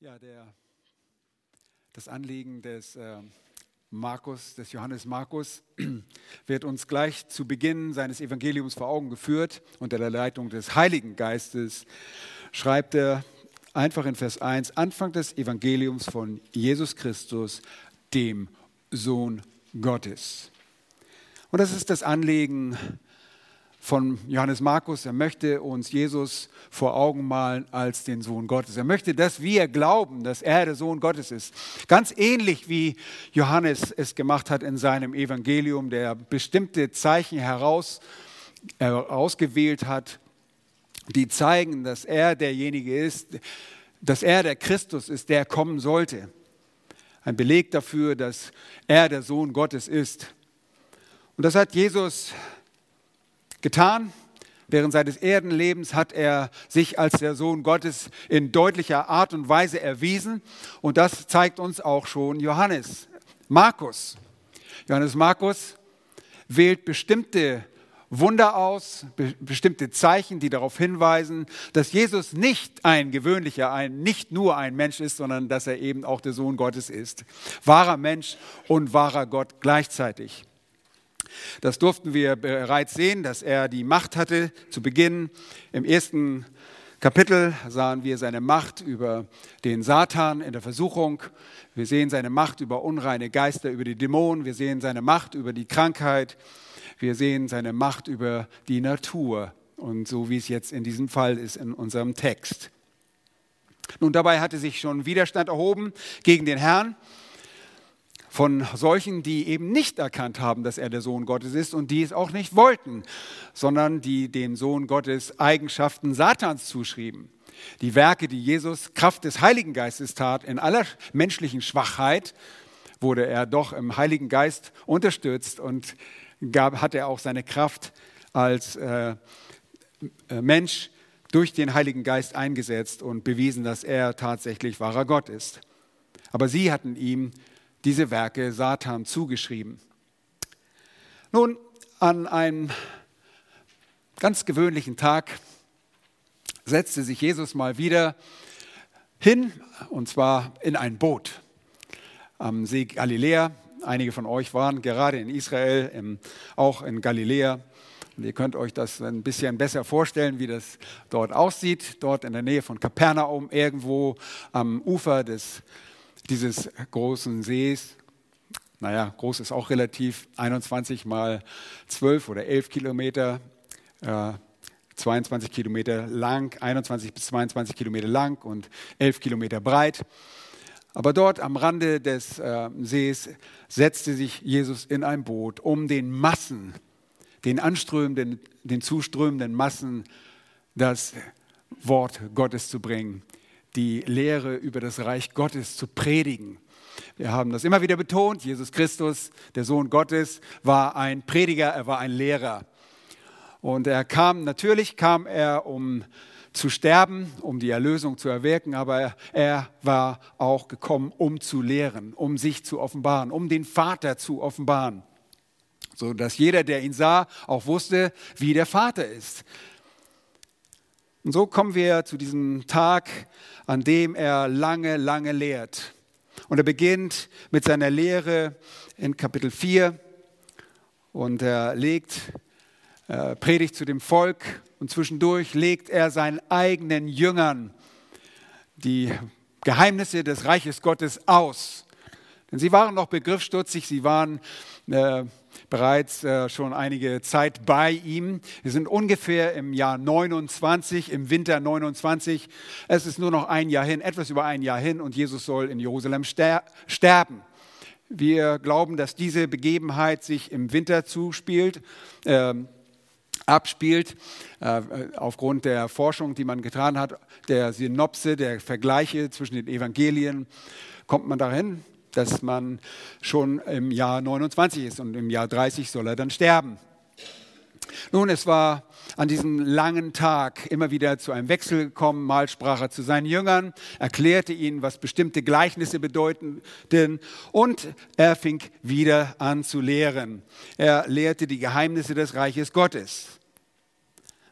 Ja, der, das Anliegen des äh, Markus, des Johannes Markus, wird uns gleich zu Beginn seines Evangeliums vor Augen geführt. Unter der Leitung des Heiligen Geistes schreibt er einfach in Vers 1, Anfang des Evangeliums von Jesus Christus, dem Sohn Gottes. Und das ist das Anliegen von Johannes Markus. Er möchte uns Jesus vor Augen malen als den Sohn Gottes. Er möchte, dass wir glauben, dass er der Sohn Gottes ist. Ganz ähnlich wie Johannes es gemacht hat in seinem Evangelium, der bestimmte Zeichen heraus, herausgewählt hat, die zeigen, dass er derjenige ist, dass er der Christus ist, der kommen sollte. Ein Beleg dafür, dass er der Sohn Gottes ist. Und das hat Jesus getan. Während seines Erdenlebens hat er sich als der Sohn Gottes in deutlicher Art und Weise erwiesen. Und das zeigt uns auch schon Johannes. Markus. Johannes Markus wählt bestimmte Wunder aus, bestimmte Zeichen, die darauf hinweisen, dass Jesus nicht ein gewöhnlicher, ein, nicht nur ein Mensch ist, sondern dass er eben auch der Sohn Gottes ist. Wahrer Mensch und wahrer Gott gleichzeitig. Das durften wir bereits sehen, dass er die Macht hatte zu Beginn. Im ersten Kapitel sahen wir seine Macht über den Satan in der Versuchung. Wir sehen seine Macht über unreine Geister, über die Dämonen. Wir sehen seine Macht über die Krankheit. Wir sehen seine Macht über die Natur. Und so wie es jetzt in diesem Fall ist in unserem Text. Nun, dabei hatte sich schon Widerstand erhoben gegen den Herrn von solchen, die eben nicht erkannt haben, dass er der Sohn Gottes ist und die es auch nicht wollten, sondern die dem Sohn Gottes Eigenschaften Satans zuschrieben. Die Werke, die Jesus Kraft des Heiligen Geistes tat, in aller menschlichen Schwachheit, wurde er doch im Heiligen Geist unterstützt und gab, hat er auch seine Kraft als äh, äh Mensch durch den Heiligen Geist eingesetzt und bewiesen, dass er tatsächlich wahrer Gott ist. Aber sie hatten ihm diese Werke Satan zugeschrieben. Nun, an einem ganz gewöhnlichen Tag setzte sich Jesus mal wieder hin, und zwar in ein Boot am See Galiläa. Einige von euch waren gerade in Israel, im, auch in Galiläa. Und ihr könnt euch das ein bisschen besser vorstellen, wie das dort aussieht. Dort in der Nähe von Kapernaum, irgendwo am Ufer des dieses großen Sees. Naja, groß ist auch relativ, 21 mal 12 oder 11 Kilometer, äh, 22 Kilometer lang, 21 bis 22 Kilometer lang und 11 Kilometer breit. Aber dort am Rande des äh, Sees setzte sich Jesus in ein Boot, um den Massen, den anströmenden, den zuströmenden Massen das Wort Gottes zu bringen die Lehre über das Reich Gottes zu predigen. Wir haben das immer wieder betont. Jesus Christus, der Sohn Gottes, war ein Prediger, er war ein Lehrer. Und er kam, natürlich kam er, um zu sterben, um die Erlösung zu erwirken, aber er war auch gekommen, um zu lehren, um sich zu offenbaren, um den Vater zu offenbaren, so dass jeder, der ihn sah, auch wusste, wie der Vater ist. Und so kommen wir zu diesem Tag, an dem er lange, lange lehrt. Und er beginnt mit seiner Lehre in Kapitel 4 und er legt, äh, predigt zu dem Volk und zwischendurch legt er seinen eigenen Jüngern die Geheimnisse des Reiches Gottes aus. Denn sie waren noch begriffsstutzig, sie waren äh, bereits äh, schon einige Zeit bei ihm. Wir sind ungefähr im Jahr 29, im Winter 29. Es ist nur noch ein Jahr hin, etwas über ein Jahr hin und Jesus soll in Jerusalem ster sterben. Wir glauben, dass diese Begebenheit sich im Winter zuspielt. Äh, abspielt, äh, aufgrund der Forschung, die man getan hat, der Synopse, der Vergleiche zwischen den Evangelien, kommt man dahin, dass man schon im Jahr 29 ist und im Jahr 30 soll er dann sterben. Nun, es war an diesem langen Tag immer wieder zu einem Wechsel gekommen. Mal sprach er zu seinen Jüngern, erklärte ihnen, was bestimmte Gleichnisse bedeuteten und er fing wieder an zu lehren. Er lehrte die Geheimnisse des Reiches Gottes.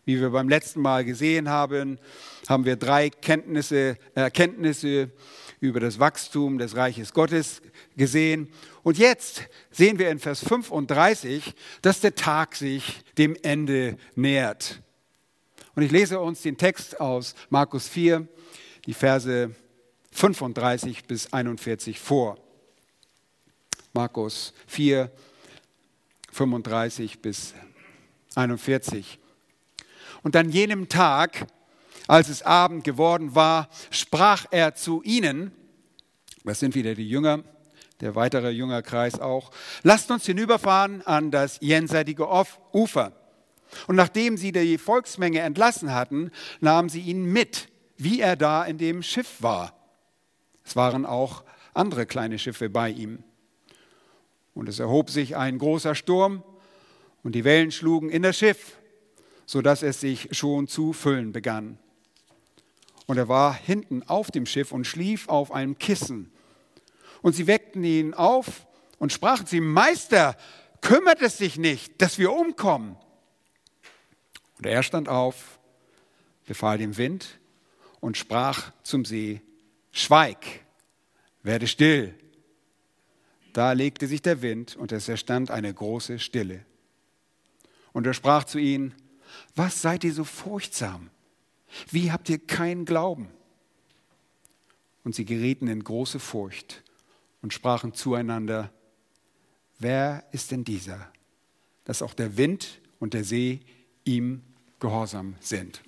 Wie wir beim letzten Mal gesehen haben, haben wir drei Kenntnisse, Erkenntnisse über das Wachstum des Reiches Gottes gesehen. Und jetzt sehen wir in Vers 35, dass der Tag sich dem Ende nähert. Und ich lese uns den Text aus Markus 4, die Verse 35 bis 41 vor. Markus 4, 35 bis 41. Und an jenem Tag, als es Abend geworden war, sprach er zu ihnen, das sind wieder die Jünger, der weitere Jüngerkreis auch, lasst uns hinüberfahren an das jenseitige Ufer. Und nachdem sie die Volksmenge entlassen hatten, nahmen sie ihn mit, wie er da in dem Schiff war. Es waren auch andere kleine Schiffe bei ihm. Und es erhob sich ein großer Sturm und die Wellen schlugen in das Schiff, sodass es sich schon zu füllen begann. Und er war hinten auf dem Schiff und schlief auf einem Kissen. Und sie weckten ihn auf und sprachen zu ihm, Meister, kümmert es dich nicht, dass wir umkommen. Und er stand auf, befahl dem Wind und sprach zum See, Schweig, werde still. Da legte sich der Wind und es erstand eine große Stille. Und er sprach zu ihnen, was seid ihr so furchtsam? Wie habt ihr keinen Glauben? Und sie gerieten in große Furcht und sprachen zueinander, wer ist denn dieser, dass auch der Wind und der See ihm gehorsam sind.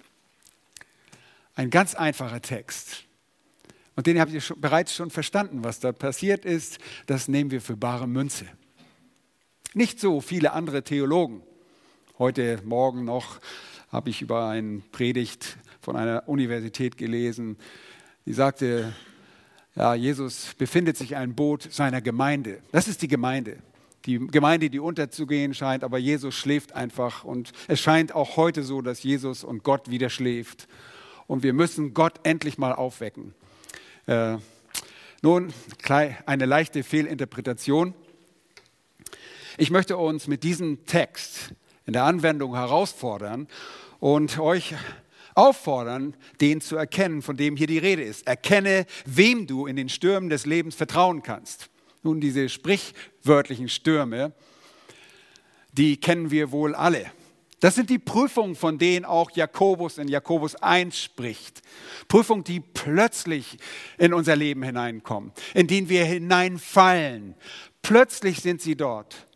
Ein ganz einfacher Text. Und den habt ihr schon, bereits schon verstanden, was da passiert ist. Das nehmen wir für bare Münze. Nicht so viele andere Theologen. Heute Morgen noch habe ich über eine Predigt von einer Universität gelesen, die sagte, ja, Jesus befindet sich in einem Boot seiner Gemeinde. Das ist die Gemeinde die Gemeinde, die unterzugehen scheint, aber Jesus schläft einfach. Und es scheint auch heute so, dass Jesus und Gott wieder schläft. Und wir müssen Gott endlich mal aufwecken. Äh, nun, eine leichte Fehlinterpretation. Ich möchte uns mit diesem Text in der Anwendung herausfordern und euch auffordern, den zu erkennen, von dem hier die Rede ist. Erkenne, wem du in den Stürmen des Lebens vertrauen kannst. Nun, diese sprichwörtlichen Stürme, die kennen wir wohl alle. Das sind die Prüfungen, von denen auch Jakobus in Jakobus 1 spricht. Prüfungen, die plötzlich in unser Leben hineinkommen, in denen wir hineinfallen. Plötzlich sind sie dort.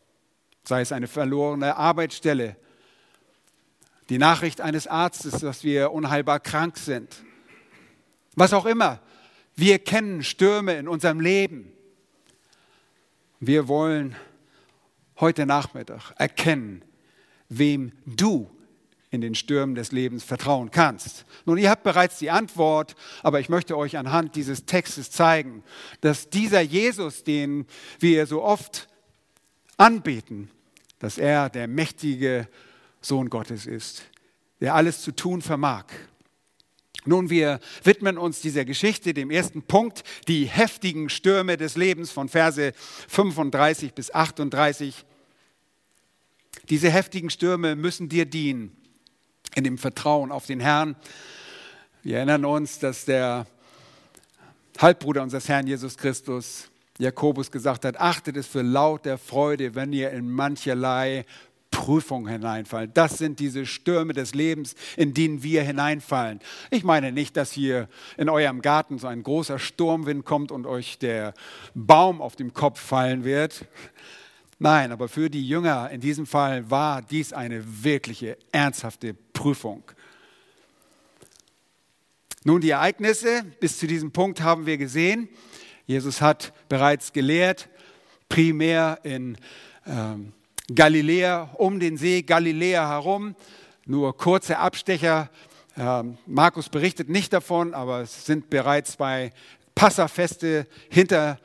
Sei es eine verlorene Arbeitsstelle, die Nachricht eines Arztes, dass wir unheilbar krank sind. Was auch immer. Wir kennen Stürme in unserem Leben. Wir wollen heute Nachmittag erkennen, wem du in den Stürmen des Lebens vertrauen kannst. Nun, ihr habt bereits die Antwort, aber ich möchte euch anhand dieses Textes zeigen, dass dieser Jesus, den wir so oft anbeten, dass er der mächtige Sohn Gottes ist, der alles zu tun vermag. Nun, wir widmen uns dieser Geschichte, dem ersten Punkt, die heftigen Stürme des Lebens von Verse 35 bis 38. Diese heftigen Stürme müssen dir dienen in dem Vertrauen auf den Herrn. Wir erinnern uns, dass der Halbbruder unseres Herrn Jesus Christus, Jakobus, gesagt hat, achtet es für lauter Freude, wenn ihr in mancherlei Prüfung hineinfallen. Das sind diese Stürme des Lebens, in denen wir hineinfallen. Ich meine nicht, dass hier in eurem Garten so ein großer Sturmwind kommt und euch der Baum auf dem Kopf fallen wird. Nein, aber für die Jünger in diesem Fall war dies eine wirkliche, ernsthafte Prüfung. Nun, die Ereignisse bis zu diesem Punkt haben wir gesehen. Jesus hat bereits gelehrt, primär in ähm, Galiläa, um den See Galiläa herum. Nur kurze Abstecher. Ähm, Markus berichtet nicht davon, aber es sind bereits zwei Passafeste hinter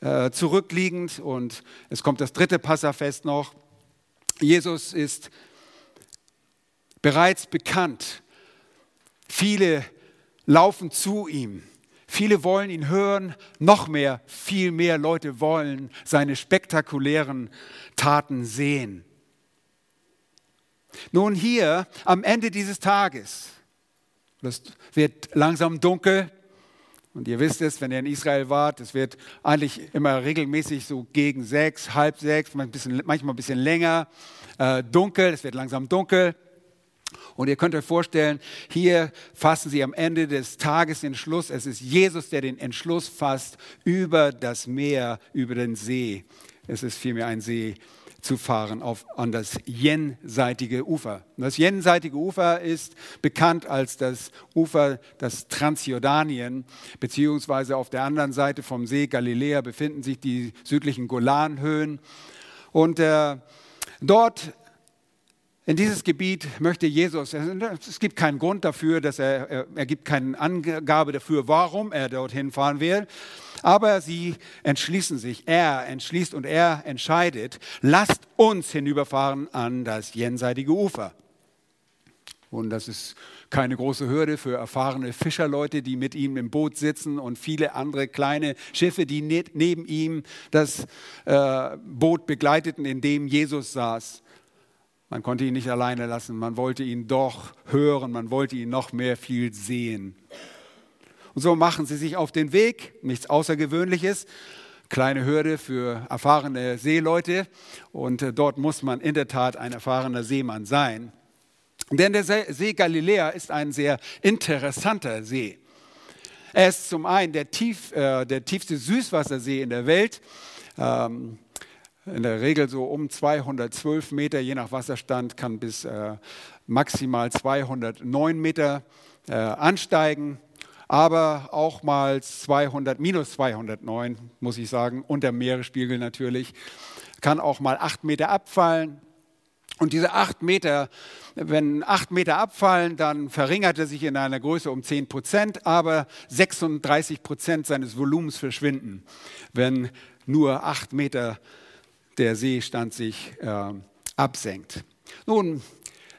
äh, zurückliegend und es kommt das dritte Passafest noch. Jesus ist bereits bekannt. Viele laufen zu ihm. Viele wollen ihn hören, noch mehr, viel mehr Leute wollen seine spektakulären Taten sehen. Nun hier am Ende dieses Tages, das wird langsam dunkel, und ihr wisst es, wenn ihr in Israel wart, es wird eigentlich immer regelmäßig so gegen sechs, halb sechs, manchmal ein bisschen länger äh, dunkel, es wird langsam dunkel. Und ihr könnt euch vorstellen, hier fassen sie am Ende des Tages den Schluss. Es ist Jesus, der den Entschluss fasst über das Meer, über den See. Es ist vielmehr ein See zu fahren auf, an das jenseitige Ufer. Das jenseitige Ufer ist bekannt als das Ufer, das Transjordanien, beziehungsweise auf der anderen Seite vom See Galiläa befinden sich die südlichen Golanhöhen. Und äh, dort in dieses Gebiet möchte Jesus, es gibt keinen Grund dafür, dass er, er, gibt keine Angabe dafür, warum er dorthin fahren will, aber sie entschließen sich, er entschließt und er entscheidet, lasst uns hinüberfahren an das jenseitige Ufer. Und das ist keine große Hürde für erfahrene Fischerleute, die mit ihm im Boot sitzen und viele andere kleine Schiffe, die neben ihm das äh, Boot begleiteten, in dem Jesus saß. Man konnte ihn nicht alleine lassen, man wollte ihn doch hören, man wollte ihn noch mehr viel sehen. Und so machen sie sich auf den Weg, nichts Außergewöhnliches, kleine Hürde für erfahrene Seeleute und äh, dort muss man in der Tat ein erfahrener Seemann sein. Denn der See Galiläa ist ein sehr interessanter See. Er ist zum einen der, tief, äh, der tiefste Süßwassersee in der Welt. Ähm, in der Regel so um 212 Meter, je nach Wasserstand, kann bis äh, maximal 209 Meter äh, ansteigen, aber auch mal 200, minus 209, muss ich sagen, und der Meeresspiegel natürlich, kann auch mal 8 Meter abfallen. Und diese 8 Meter, wenn 8 Meter abfallen, dann verringert er sich in einer Größe um 10 Prozent, aber 36 Prozent seines Volumens verschwinden, wenn nur 8 Meter abfallen der Seestand sich äh, absenkt. Nun,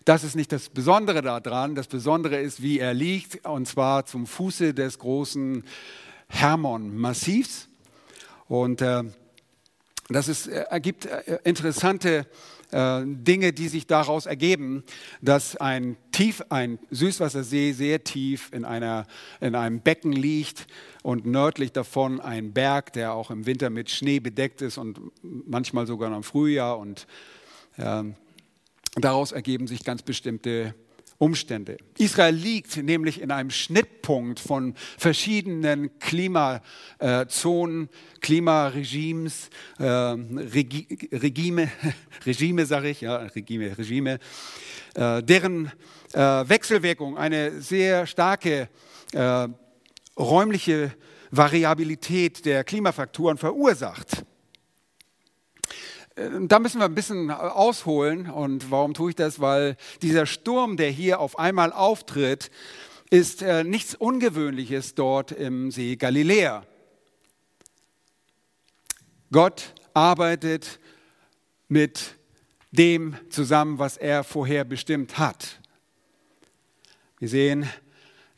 das ist nicht das Besondere daran. Das Besondere ist, wie er liegt, und zwar zum Fuße des großen Hermon-Massivs. Und äh, das ist, äh, ergibt äh, interessante äh, Dinge, die sich daraus ergeben, dass ein, tief, ein Süßwassersee sehr tief in, einer, in einem Becken liegt und nördlich davon ein Berg, der auch im Winter mit Schnee bedeckt ist und manchmal sogar im Frühjahr. Und äh, daraus ergeben sich ganz bestimmte Umstände. Israel liegt nämlich in einem Schnittpunkt von verschiedenen Klimazonen, Klimaregimes, äh, Regi Regime, Regime sage ich, ja, Regime, Regime, äh, deren äh, Wechselwirkung eine sehr starke äh, räumliche Variabilität der Klimafaktoren verursacht. Da müssen wir ein bisschen ausholen. Und warum tue ich das? Weil dieser Sturm, der hier auf einmal auftritt, ist äh, nichts Ungewöhnliches dort im See Galiläa. Gott arbeitet mit dem zusammen, was er vorher bestimmt hat. Wir sehen,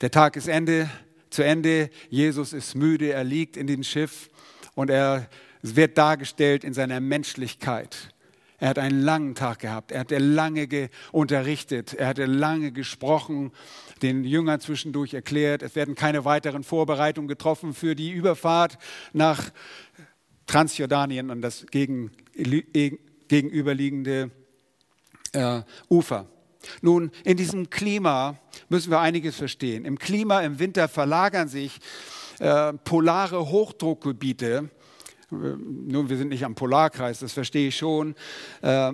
der Tag ist Ende, zu Ende. Jesus ist müde, er liegt in dem Schiff und er wird dargestellt in seiner Menschlichkeit. Er hat einen langen Tag gehabt. Er hat lange unterrichtet. Er hatte lange gesprochen, den Jüngern zwischendurch erklärt. Es werden keine weiteren Vorbereitungen getroffen für die Überfahrt nach Transjordanien an das gegenüberliegende äh, Ufer. Nun, in diesem Klima müssen wir einiges verstehen. Im Klima im Winter verlagern sich äh, polare Hochdruckgebiete. Äh, nun, wir sind nicht am Polarkreis, das verstehe ich schon. Äh,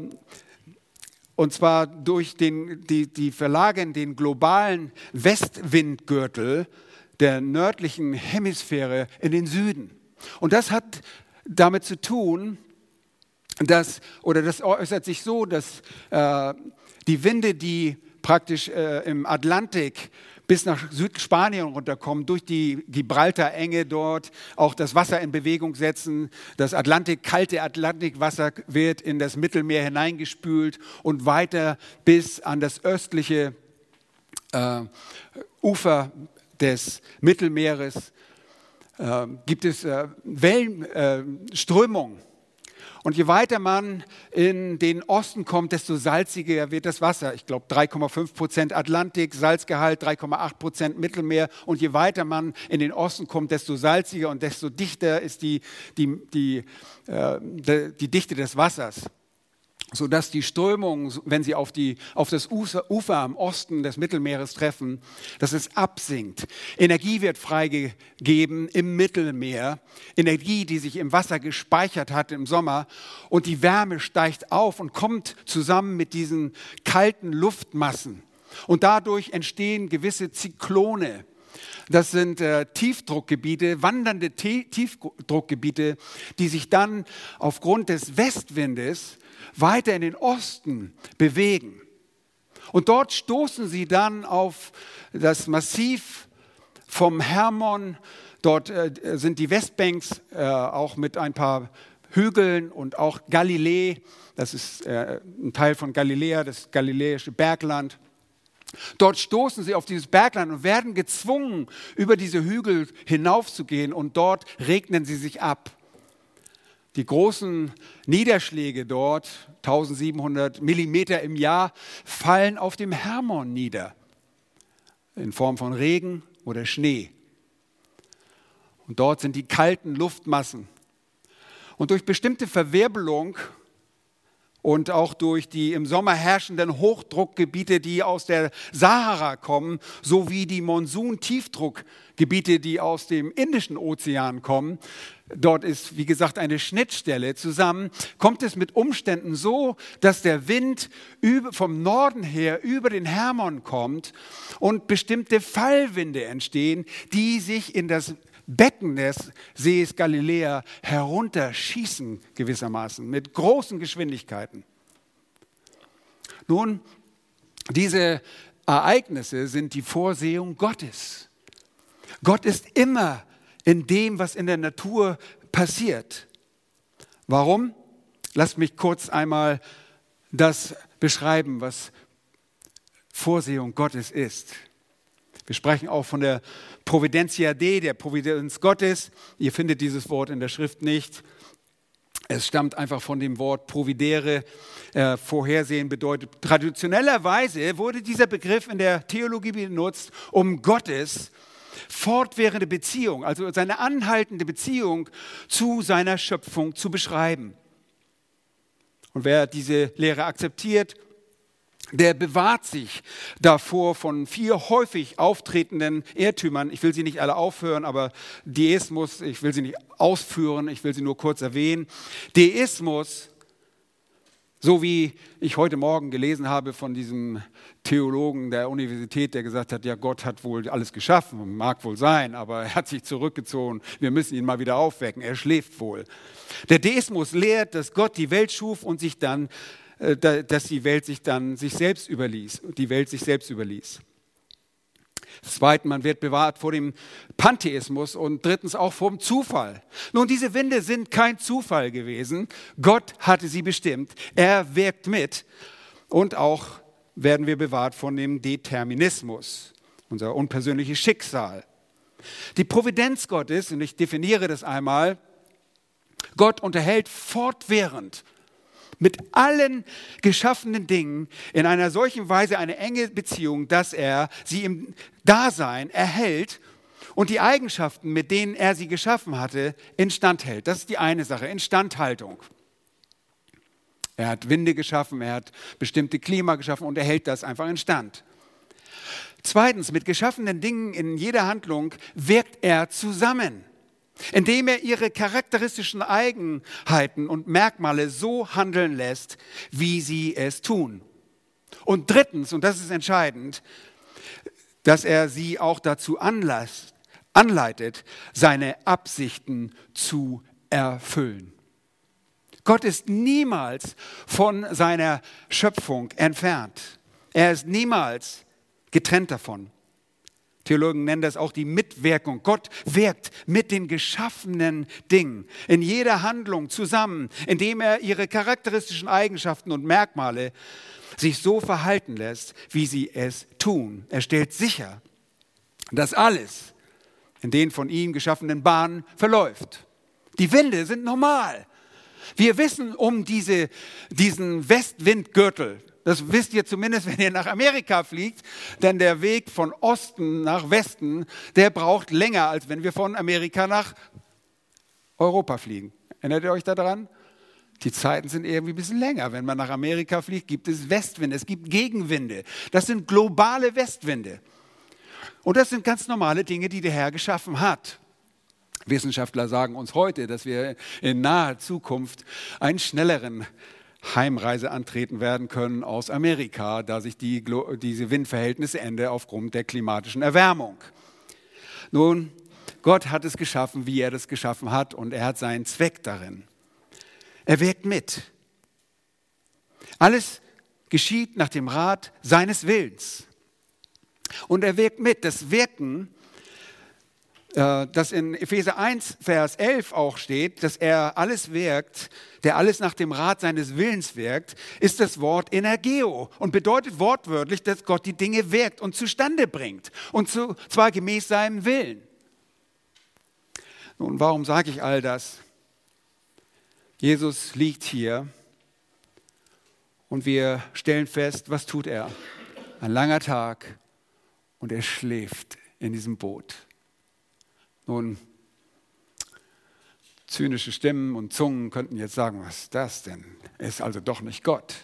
und zwar durch den, die, die verlagern den globalen Westwindgürtel der nördlichen Hemisphäre in den Süden. Und das hat damit zu tun, dass, oder das äußert sich so, dass äh, die Winde, die praktisch äh, im Atlantik bis nach Südspanien runterkommen, durch die Gibraltar-Enge dort auch das Wasser in Bewegung setzen. Das Atlantik, kalte Atlantikwasser wird in das Mittelmeer hineingespült und weiter bis an das östliche äh, Ufer des Mittelmeeres äh, gibt es äh, Wellenströmungen. Und je weiter man in den Osten kommt, desto salziger wird das Wasser. Ich glaube 3,5 Prozent Atlantik, Salzgehalt 3,8 Prozent Mittelmeer. Und je weiter man in den Osten kommt, desto salziger und desto dichter ist die, die, die, äh, die Dichte des Wassers sodass die Strömungen, wenn sie auf, die, auf das Ufer, Ufer am Osten des Mittelmeeres treffen, dass es absinkt. Energie wird freigegeben im Mittelmeer, Energie, die sich im Wasser gespeichert hat im Sommer und die Wärme steigt auf und kommt zusammen mit diesen kalten Luftmassen. Und dadurch entstehen gewisse Zyklone. Das sind äh, Tiefdruckgebiete, wandernde Tiefdruckgebiete, die sich dann aufgrund des Westwindes weiter in den Osten bewegen. Und dort stoßen sie dann auf das Massiv vom Hermon. Dort äh, sind die Westbanks äh, auch mit ein paar Hügeln und auch Galiläa, das ist äh, ein Teil von Galiläa, das galiläische Bergland. Dort stoßen sie auf dieses Bergland und werden gezwungen, über diese Hügel hinaufzugehen und dort regnen sie sich ab. Die großen Niederschläge dort, 1700 Millimeter im Jahr, fallen auf dem Hermon nieder, in Form von Regen oder Schnee. Und dort sind die kalten Luftmassen. Und durch bestimmte Verwirbelung und auch durch die im Sommer herrschenden Hochdruckgebiete, die aus der Sahara kommen, sowie die Monsun-Tiefdruckgebiete, die aus dem Indischen Ozean kommen. Dort ist, wie gesagt, eine Schnittstelle zusammen. Kommt es mit Umständen so, dass der Wind vom Norden her über den Hermon kommt und bestimmte Fallwinde entstehen, die sich in das Becken des Sees Galiläa herunterschießen gewissermaßen mit großen Geschwindigkeiten. Nun, diese Ereignisse sind die Vorsehung Gottes. Gott ist immer in dem, was in der Natur passiert. Warum? Lasst mich kurz einmal das beschreiben, was Vorsehung Gottes ist. Wir sprechen auch von der Providentia Dei, der Providenz Gottes. Ihr findet dieses Wort in der Schrift nicht. Es stammt einfach von dem Wort providere. Äh, vorhersehen bedeutet, traditionellerweise wurde dieser Begriff in der Theologie benutzt, um Gottes fortwährende Beziehung, also seine anhaltende Beziehung zu seiner Schöpfung zu beschreiben. Und wer diese Lehre akzeptiert, der bewahrt sich davor von vier häufig auftretenden Irrtümern. Ich will sie nicht alle aufhören, aber Deismus, ich will sie nicht ausführen, ich will sie nur kurz erwähnen. Deismus, so wie ich heute Morgen gelesen habe von diesem Theologen der Universität, der gesagt hat, ja, Gott hat wohl alles geschaffen, mag wohl sein, aber er hat sich zurückgezogen, wir müssen ihn mal wieder aufwecken, er schläft wohl. Der Deismus lehrt, dass Gott die Welt schuf und sich dann dass die Welt sich dann sich selbst überließ, die Welt sich selbst überließ. Zweitens, man wird bewahrt vor dem Pantheismus und drittens auch vom Zufall. Nun, diese Winde sind kein Zufall gewesen. Gott hatte sie bestimmt. Er wirkt mit. Und auch werden wir bewahrt von dem Determinismus, unser unpersönliches Schicksal. Die Providenz Gottes, und ich definiere das einmal, Gott unterhält fortwährend mit allen geschaffenen Dingen in einer solchen Weise eine enge Beziehung, dass er sie im Dasein erhält und die Eigenschaften, mit denen er sie geschaffen hatte, instand hält. Das ist die eine Sache, Instandhaltung. Er hat Winde geschaffen, er hat bestimmte Klima geschaffen und er hält das einfach in Stand. Zweitens, mit geschaffenen Dingen in jeder Handlung wirkt er zusammen indem er ihre charakteristischen Eigenheiten und Merkmale so handeln lässt, wie sie es tun. Und drittens, und das ist entscheidend, dass er sie auch dazu anlasst, anleitet, seine Absichten zu erfüllen. Gott ist niemals von seiner Schöpfung entfernt. Er ist niemals getrennt davon. Theologen nennen das auch die Mitwirkung. Gott wirkt mit den geschaffenen Dingen in jeder Handlung zusammen, indem er ihre charakteristischen Eigenschaften und Merkmale sich so verhalten lässt, wie sie es tun. Er stellt sicher, dass alles in den von ihm geschaffenen Bahnen verläuft. Die Winde sind normal. Wir wissen um diese, diesen Westwindgürtel. Das wisst ihr zumindest, wenn ihr nach Amerika fliegt, denn der Weg von Osten nach Westen, der braucht länger, als wenn wir von Amerika nach Europa fliegen. Erinnert ihr euch daran? Die Zeiten sind irgendwie ein bisschen länger. Wenn man nach Amerika fliegt, gibt es Westwinde, es gibt Gegenwinde. Das sind globale Westwinde. Und das sind ganz normale Dinge, die der Herr geschaffen hat. Wissenschaftler sagen uns heute, dass wir in naher Zukunft einen schnelleren Heimreise antreten werden können aus Amerika, da sich die, diese Windverhältnisse ändern aufgrund der klimatischen Erwärmung. Nun, Gott hat es geschaffen, wie er das geschaffen hat, und er hat seinen Zweck darin. Er wirkt mit. Alles geschieht nach dem Rat seines Willens. Und er wirkt mit. Das Wirken äh, das in Epheser 1, Vers 11 auch steht, dass er alles wirkt, der alles nach dem Rat seines Willens wirkt, ist das Wort Energeo und bedeutet wortwörtlich, dass Gott die Dinge wirkt und zustande bringt und zwar gemäß seinem Willen. Nun, warum sage ich all das? Jesus liegt hier und wir stellen fest, was tut er? Ein langer Tag und er schläft in diesem Boot. Nun, zynische Stimmen und Zungen könnten jetzt sagen, was ist das denn? Er ist also doch nicht Gott.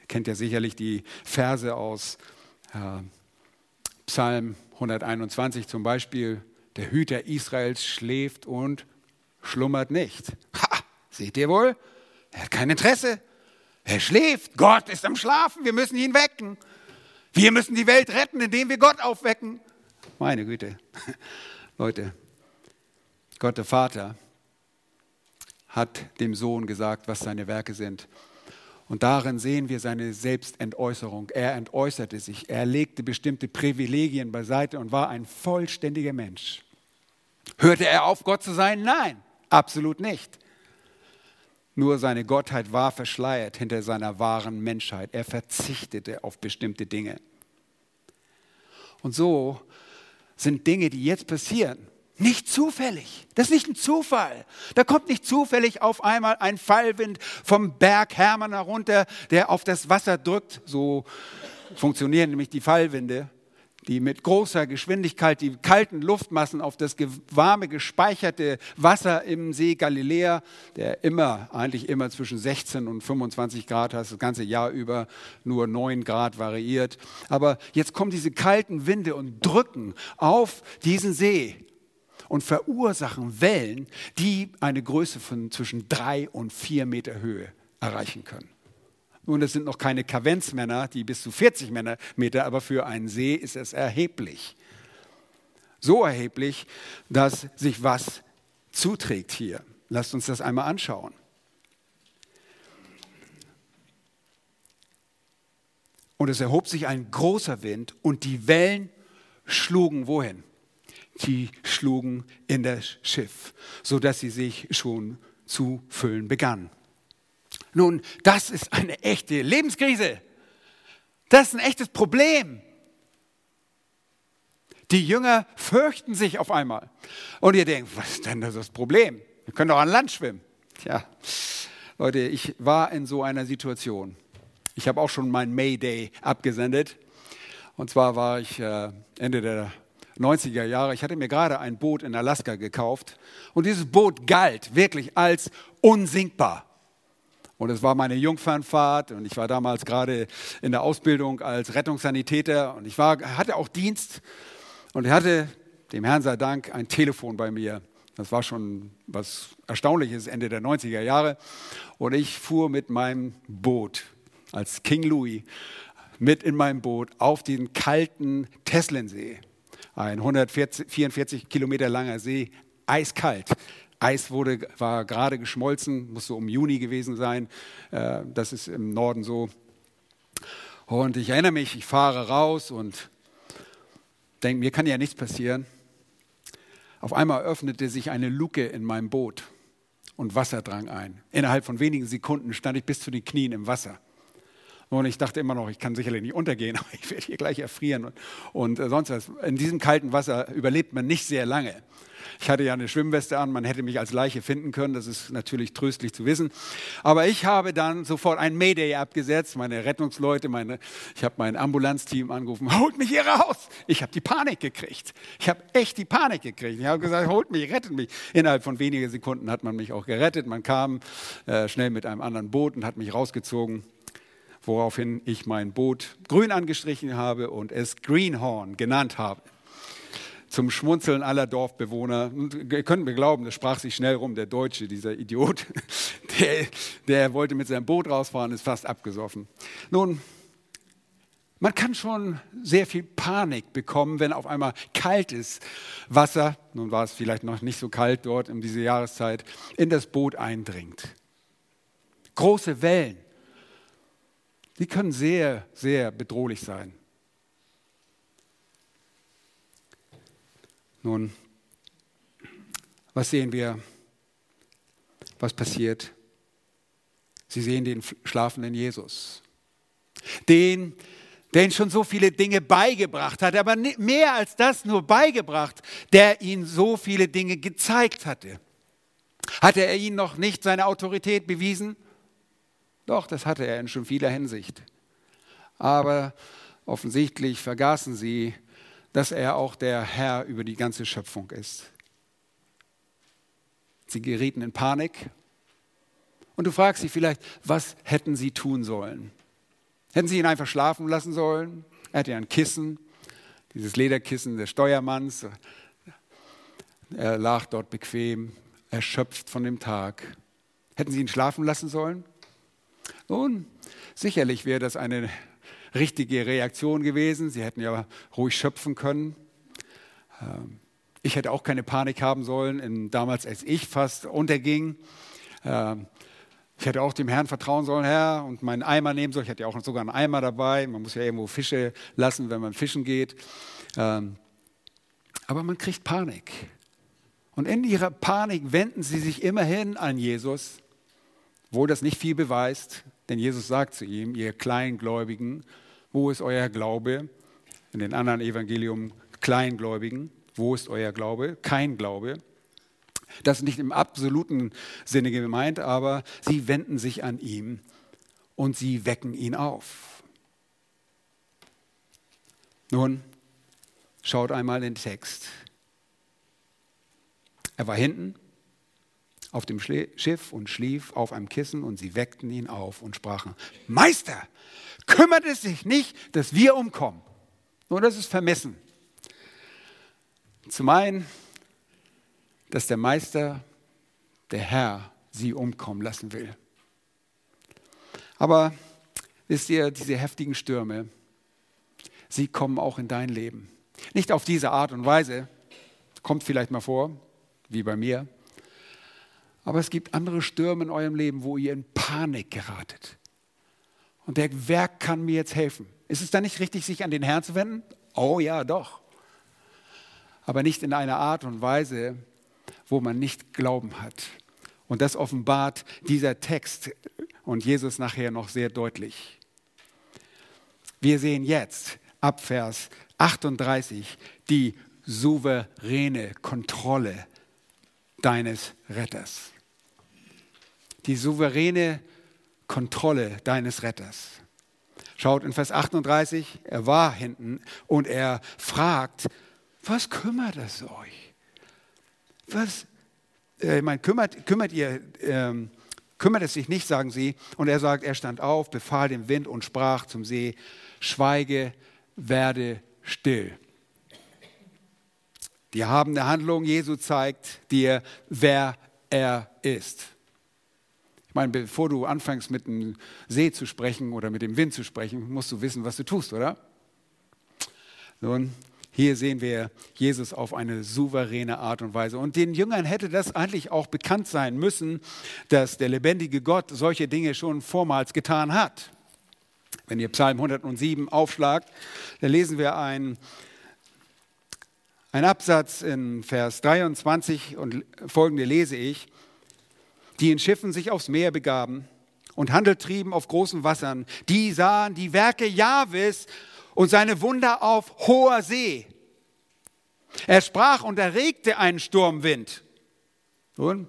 Ihr kennt ja sicherlich die Verse aus äh, Psalm 121 zum Beispiel. Der Hüter Israels schläft und schlummert nicht. Ha, seht ihr wohl? Er hat kein Interesse. Er schläft. Gott ist am Schlafen. Wir müssen ihn wecken. Wir müssen die Welt retten, indem wir Gott aufwecken. Meine Güte. Leute, Gott der Vater hat dem Sohn gesagt, was seine Werke sind. Und darin sehen wir seine Selbstentäußerung. Er entäußerte sich, er legte bestimmte Privilegien beiseite und war ein vollständiger Mensch. Hörte er auf, Gott zu sein? Nein, absolut nicht. Nur seine Gottheit war verschleiert hinter seiner wahren Menschheit. Er verzichtete auf bestimmte Dinge. Und so sind Dinge, die jetzt passieren, nicht zufällig. Das ist nicht ein Zufall. Da kommt nicht zufällig auf einmal ein Fallwind vom Berg Hermann herunter, der auf das Wasser drückt. So funktionieren nämlich die Fallwinde die mit großer Geschwindigkeit die kalten Luftmassen auf das warme, gespeicherte Wasser im See Galiläa, der immer, eigentlich immer zwischen 16 und 25 Grad hat, das ganze Jahr über nur 9 Grad variiert. Aber jetzt kommen diese kalten Winde und drücken auf diesen See und verursachen Wellen, die eine Größe von zwischen drei und vier Meter Höhe erreichen können. Nun, das sind noch keine Kavenzmänner, die bis zu 40 Meter, aber für einen See ist es erheblich. So erheblich, dass sich was zuträgt hier. Lasst uns das einmal anschauen. Und es erhob sich ein großer Wind und die Wellen schlugen wohin? Die schlugen in das Schiff, sodass sie sich schon zu füllen begannen. Nun, das ist eine echte Lebenskrise. Das ist ein echtes Problem. Die Jünger fürchten sich auf einmal. Und ihr denkt, was ist denn das Problem? Wir können doch an Land schwimmen. Tja, Leute, ich war in so einer Situation. Ich habe auch schon meinen Mayday abgesendet. Und zwar war ich äh, Ende der 90er Jahre. Ich hatte mir gerade ein Boot in Alaska gekauft. Und dieses Boot galt wirklich als unsinkbar. Und es war meine Jungfernfahrt und ich war damals gerade in der Ausbildung als Rettungssanitäter und ich war, hatte auch Dienst und hatte, dem Herrn sei Dank, ein Telefon bei mir. Das war schon was Erstaunliches, Ende der 90er Jahre. Und ich fuhr mit meinem Boot als King Louis mit in meinem Boot auf den kalten Teslensee. Ein 144 Kilometer langer See, eiskalt. Eis wurde, war gerade geschmolzen, muss so um Juni gewesen sein. Äh, das ist im Norden so. Und ich erinnere mich, ich fahre raus und denke, mir kann ja nichts passieren. Auf einmal öffnete sich eine Luke in meinem Boot und Wasser drang ein. Innerhalb von wenigen Sekunden stand ich bis zu den Knien im Wasser. Und ich dachte immer noch, ich kann sicherlich nicht untergehen, aber ich werde hier gleich erfrieren und, und äh, sonst was. In diesem kalten Wasser überlebt man nicht sehr lange. Ich hatte ja eine Schwimmweste an, man hätte mich als Leiche finden können, das ist natürlich tröstlich zu wissen. Aber ich habe dann sofort ein Mayday abgesetzt, meine Rettungsleute, meine, ich habe mein Ambulanzteam angerufen, holt mich hier raus. Ich habe die Panik gekriegt. Ich habe echt die Panik gekriegt. Ich habe gesagt, holt mich, rettet mich. Innerhalb von wenigen Sekunden hat man mich auch gerettet. Man kam äh, schnell mit einem anderen Boot und hat mich rausgezogen woraufhin ich mein Boot grün angestrichen habe und es Greenhorn genannt habe. Zum Schmunzeln aller Dorfbewohner. ihr könnt mir glauben, das sprach sich schnell rum, der Deutsche, dieser Idiot, der, der wollte mit seinem Boot rausfahren, ist fast abgesoffen. Nun, man kann schon sehr viel Panik bekommen, wenn auf einmal kaltes Wasser, nun war es vielleicht noch nicht so kalt dort in dieser Jahreszeit, in das Boot eindringt. Große Wellen die können sehr, sehr bedrohlich sein. Nun, was sehen wir? Was passiert? Sie sehen den schlafenden Jesus. Den, der ihnen schon so viele Dinge beigebracht hat, aber mehr als das nur beigebracht, der ihnen so viele Dinge gezeigt hatte. Hatte er ihnen noch nicht seine Autorität bewiesen? Doch, das hatte er in schon vieler Hinsicht. Aber offensichtlich vergaßen sie, dass er auch der Herr über die ganze Schöpfung ist. Sie gerieten in Panik. Und du fragst sie vielleicht, was hätten sie tun sollen? Hätten sie ihn einfach schlafen lassen sollen? Er hatte ja ein Kissen, dieses Lederkissen des Steuermanns. Er lag dort bequem, erschöpft von dem Tag. Hätten sie ihn schlafen lassen sollen? Nun, sicherlich wäre das eine richtige Reaktion gewesen. Sie hätten ja ruhig schöpfen können. Ähm, ich hätte auch keine Panik haben sollen, damals als ich fast unterging. Ähm, ich hätte auch dem Herrn vertrauen sollen, Herr, und meinen Eimer nehmen sollen. Ich hatte ja auch sogar einen Eimer dabei. Man muss ja irgendwo Fische lassen, wenn man fischen geht. Ähm, aber man kriegt Panik. Und in ihrer Panik wenden sie sich immerhin an Jesus, obwohl das nicht viel beweist. Denn Jesus sagt zu ihm, ihr Kleingläubigen, wo ist euer Glaube? In den anderen Evangelium Kleingläubigen, wo ist euer Glaube? Kein Glaube. Das ist nicht im absoluten Sinne gemeint, aber sie wenden sich an ihn und sie wecken ihn auf. Nun, schaut einmal den Text. Er war hinten, auf dem Schiff und schlief auf einem Kissen und sie weckten ihn auf und sprachen, Meister, kümmert es sich nicht, dass wir umkommen. Nur das ist vermessen. Zum einen, dass der Meister, der Herr, sie umkommen lassen will. Aber wisst ihr, diese heftigen Stürme, sie kommen auch in dein Leben. Nicht auf diese Art und Weise, kommt vielleicht mal vor, wie bei mir, aber es gibt andere Stürme in eurem Leben, wo ihr in Panik geratet. Und der Werk kann mir jetzt helfen. Ist es dann nicht richtig, sich an den Herrn zu wenden? Oh ja, doch. Aber nicht in einer Art und Weise, wo man nicht Glauben hat. Und das offenbart dieser Text und Jesus nachher noch sehr deutlich. Wir sehen jetzt ab Vers 38 die souveräne Kontrolle deines Retters die souveräne Kontrolle deines Retters. Schaut in Vers 38, er war hinten und er fragt, was kümmert es euch? Was, äh, mein, kümmert, kümmert ihr, ähm, kümmert es sich nicht, sagen sie. Und er sagt, er stand auf, befahl dem Wind und sprach zum See, schweige, werde still. Die habende Handlung Jesu zeigt dir, wer er ist meine, bevor du anfängst mit dem See zu sprechen oder mit dem Wind zu sprechen, musst du wissen, was du tust, oder? Nun, hier sehen wir Jesus auf eine souveräne Art und Weise. Und den Jüngern hätte das eigentlich auch bekannt sein müssen, dass der lebendige Gott solche Dinge schon vormals getan hat. Wenn ihr Psalm 107 aufschlagt, dann lesen wir einen, einen Absatz in Vers 23 und folgende lese ich die in Schiffen sich aufs Meer begaben und Handel trieben auf großen Wassern. Die sahen die Werke Jahwes und seine Wunder auf hoher See. Er sprach und erregte einen Sturmwind. Nun,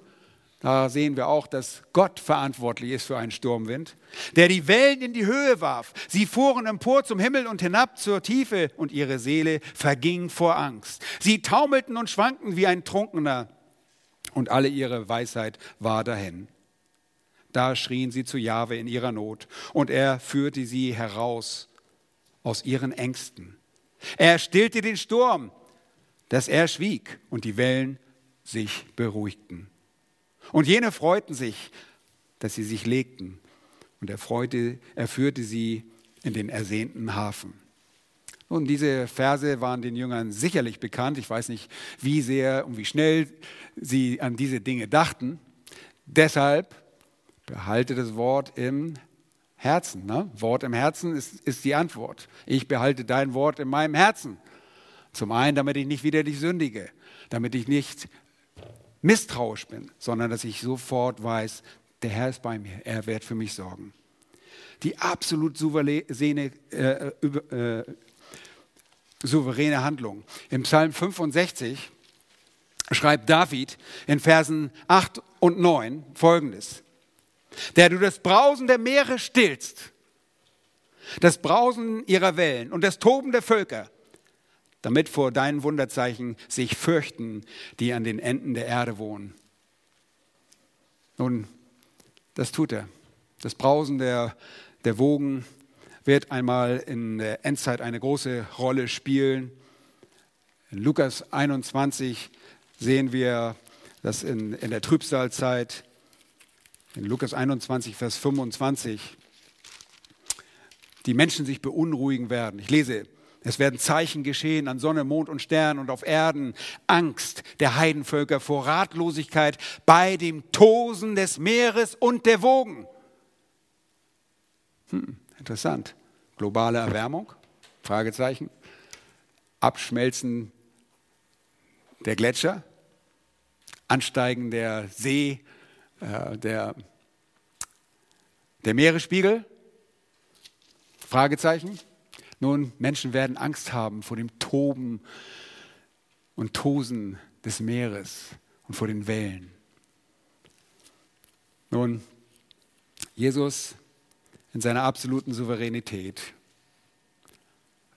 da sehen wir auch, dass Gott verantwortlich ist für einen Sturmwind, der die Wellen in die Höhe warf. Sie fuhren empor zum Himmel und hinab zur Tiefe und ihre Seele verging vor Angst. Sie taumelten und schwankten wie ein Trunkener und alle ihre Weisheit war dahin. Da schrien sie zu Jahwe in ihrer Not und er führte sie heraus aus ihren Ängsten. Er stillte den Sturm, dass er schwieg und die Wellen sich beruhigten. Und jene freuten sich, dass sie sich legten. Und er, freute, er führte sie in den ersehnten Hafen. Nun, diese Verse waren den Jüngern sicherlich bekannt. Ich weiß nicht, wie sehr und wie schnell sie an diese Dinge dachten. Deshalb behalte das Wort im Herzen. Ne? Wort im Herzen ist, ist die Antwort. Ich behalte dein Wort in meinem Herzen. Zum einen, damit ich nicht wieder dich sündige, damit ich nicht misstrauisch bin, sondern dass ich sofort weiß, der Herr ist bei mir, er wird für mich sorgen. Die absolut souveräne, äh, äh, souveräne Handlung. Im Psalm 65 schreibt David in Versen 8 und 9 folgendes. Der du das Brausen der Meere stillst, das Brausen ihrer Wellen und das Toben der Völker, damit vor deinen Wunderzeichen sich fürchten, die an den Enden der Erde wohnen. Nun, das tut er. Das Brausen der, der Wogen wird einmal in der Endzeit eine große Rolle spielen. In Lukas 21 sehen wir, dass in, in der Trübsalzeit, in Lukas 21, Vers 25, die Menschen sich beunruhigen werden. Ich lese, es werden Zeichen geschehen an Sonne, Mond und Sternen und auf Erden. Angst der Heidenvölker vor Ratlosigkeit bei dem Tosen des Meeres und der Wogen. Hm, interessant. Globale Erwärmung? Fragezeichen. Abschmelzen der Gletscher? Ansteigen der See, äh, der, der Meeresspiegel? Fragezeichen. Nun, Menschen werden Angst haben vor dem Toben und Tosen des Meeres und vor den Wellen. Nun, Jesus in seiner absoluten Souveränität,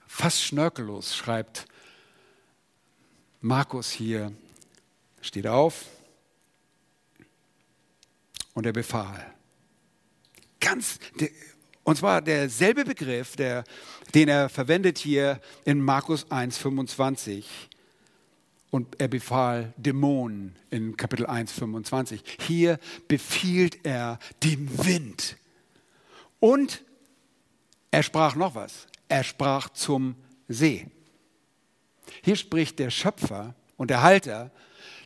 fast schnörkellos, schreibt Markus hier, steht auf und er befahl. Ganz, und zwar derselbe Begriff, der, den er verwendet hier in Markus 1,25. Und er befahl Dämonen in Kapitel 1,25. Hier befiehlt er dem Wind. Und er sprach noch was. Er sprach zum See. Hier spricht der Schöpfer und der Halter,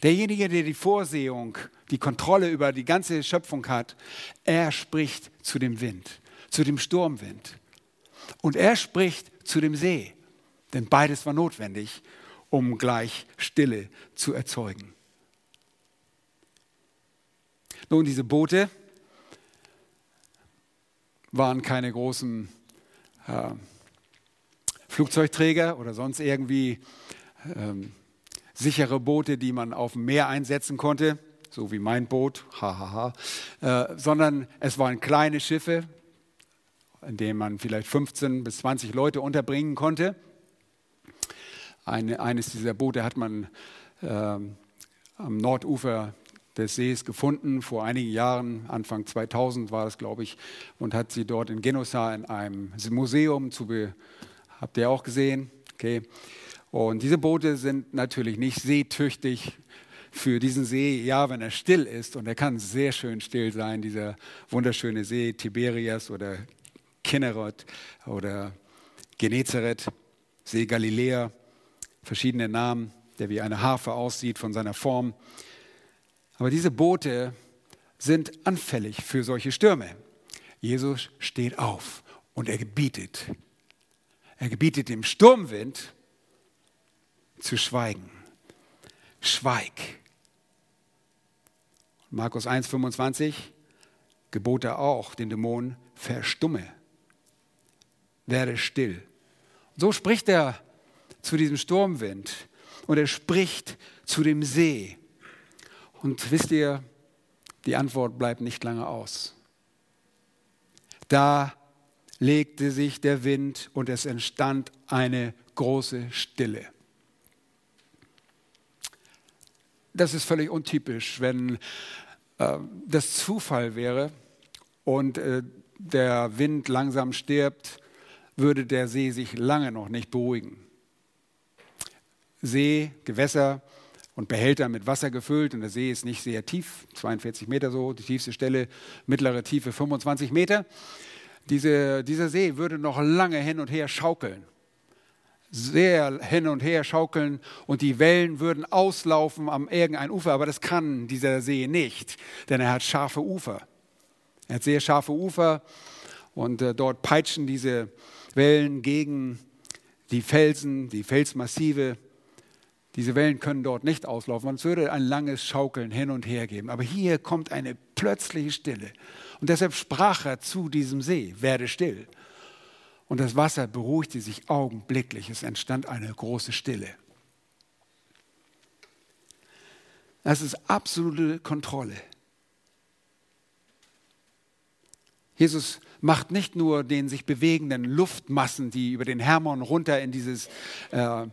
derjenige, der die Vorsehung, die Kontrolle über die ganze Schöpfung hat. Er spricht zu dem Wind zu dem Sturmwind. Und er spricht zu dem See, denn beides war notwendig, um gleich Stille zu erzeugen. Nun, diese Boote waren keine großen äh, Flugzeugträger oder sonst irgendwie ähm, sichere Boote, die man auf dem Meer einsetzen konnte, so wie mein Boot, hahaha, äh, sondern es waren kleine Schiffe, in dem man vielleicht 15 bis 20 Leute unterbringen konnte. Eine, eines dieser Boote hat man äh, am Nordufer des Sees gefunden, vor einigen Jahren, Anfang 2000 war das, glaube ich, und hat sie dort in Genosa in einem Museum zu, habt ihr auch gesehen? Okay. Und diese Boote sind natürlich nicht seetüchtig für diesen See, ja, wenn er still ist, und er kann sehr schön still sein, dieser wunderschöne See Tiberias oder Kinneret oder Genezareth, See Galiläa, verschiedene Namen, der wie eine Harfe aussieht von seiner Form. Aber diese Boote sind anfällig für solche Stürme. Jesus steht auf und er gebietet. Er gebietet dem Sturmwind zu schweigen. Schweig. Markus 1,25 gebot er auch den Dämonen, verstumme, werde still. So spricht er zu diesem Sturmwind und er spricht zu dem See. Und wisst ihr, die Antwort bleibt nicht lange aus. Da legte sich der Wind und es entstand eine große Stille. Das ist völlig untypisch, wenn äh, das Zufall wäre und äh, der Wind langsam stirbt, würde der See sich lange noch nicht beruhigen. See, Gewässer und Behälter mit Wasser gefüllt und der See ist nicht sehr tief, 42 Meter so, die tiefste Stelle, mittlere Tiefe 25 Meter. Diese, dieser See würde noch lange hin und her schaukeln. Sehr hin und her schaukeln und die Wellen würden auslaufen am irgendein Ufer, aber das kann dieser See nicht, denn er hat scharfe Ufer. Er hat sehr scharfe Ufer und äh, dort peitschen diese Wellen gegen die Felsen, die Felsmassive. Diese Wellen können dort nicht auslaufen. Es würde ein langes Schaukeln hin und her geben. Aber hier kommt eine plötzliche Stille. Und deshalb sprach er zu diesem See, werde still. Und das Wasser beruhigte sich augenblicklich. Es entstand eine große Stille. Das ist absolute Kontrolle. Jesus macht nicht nur den sich bewegenden Luftmassen, die über den Hermon runter in dieses äh,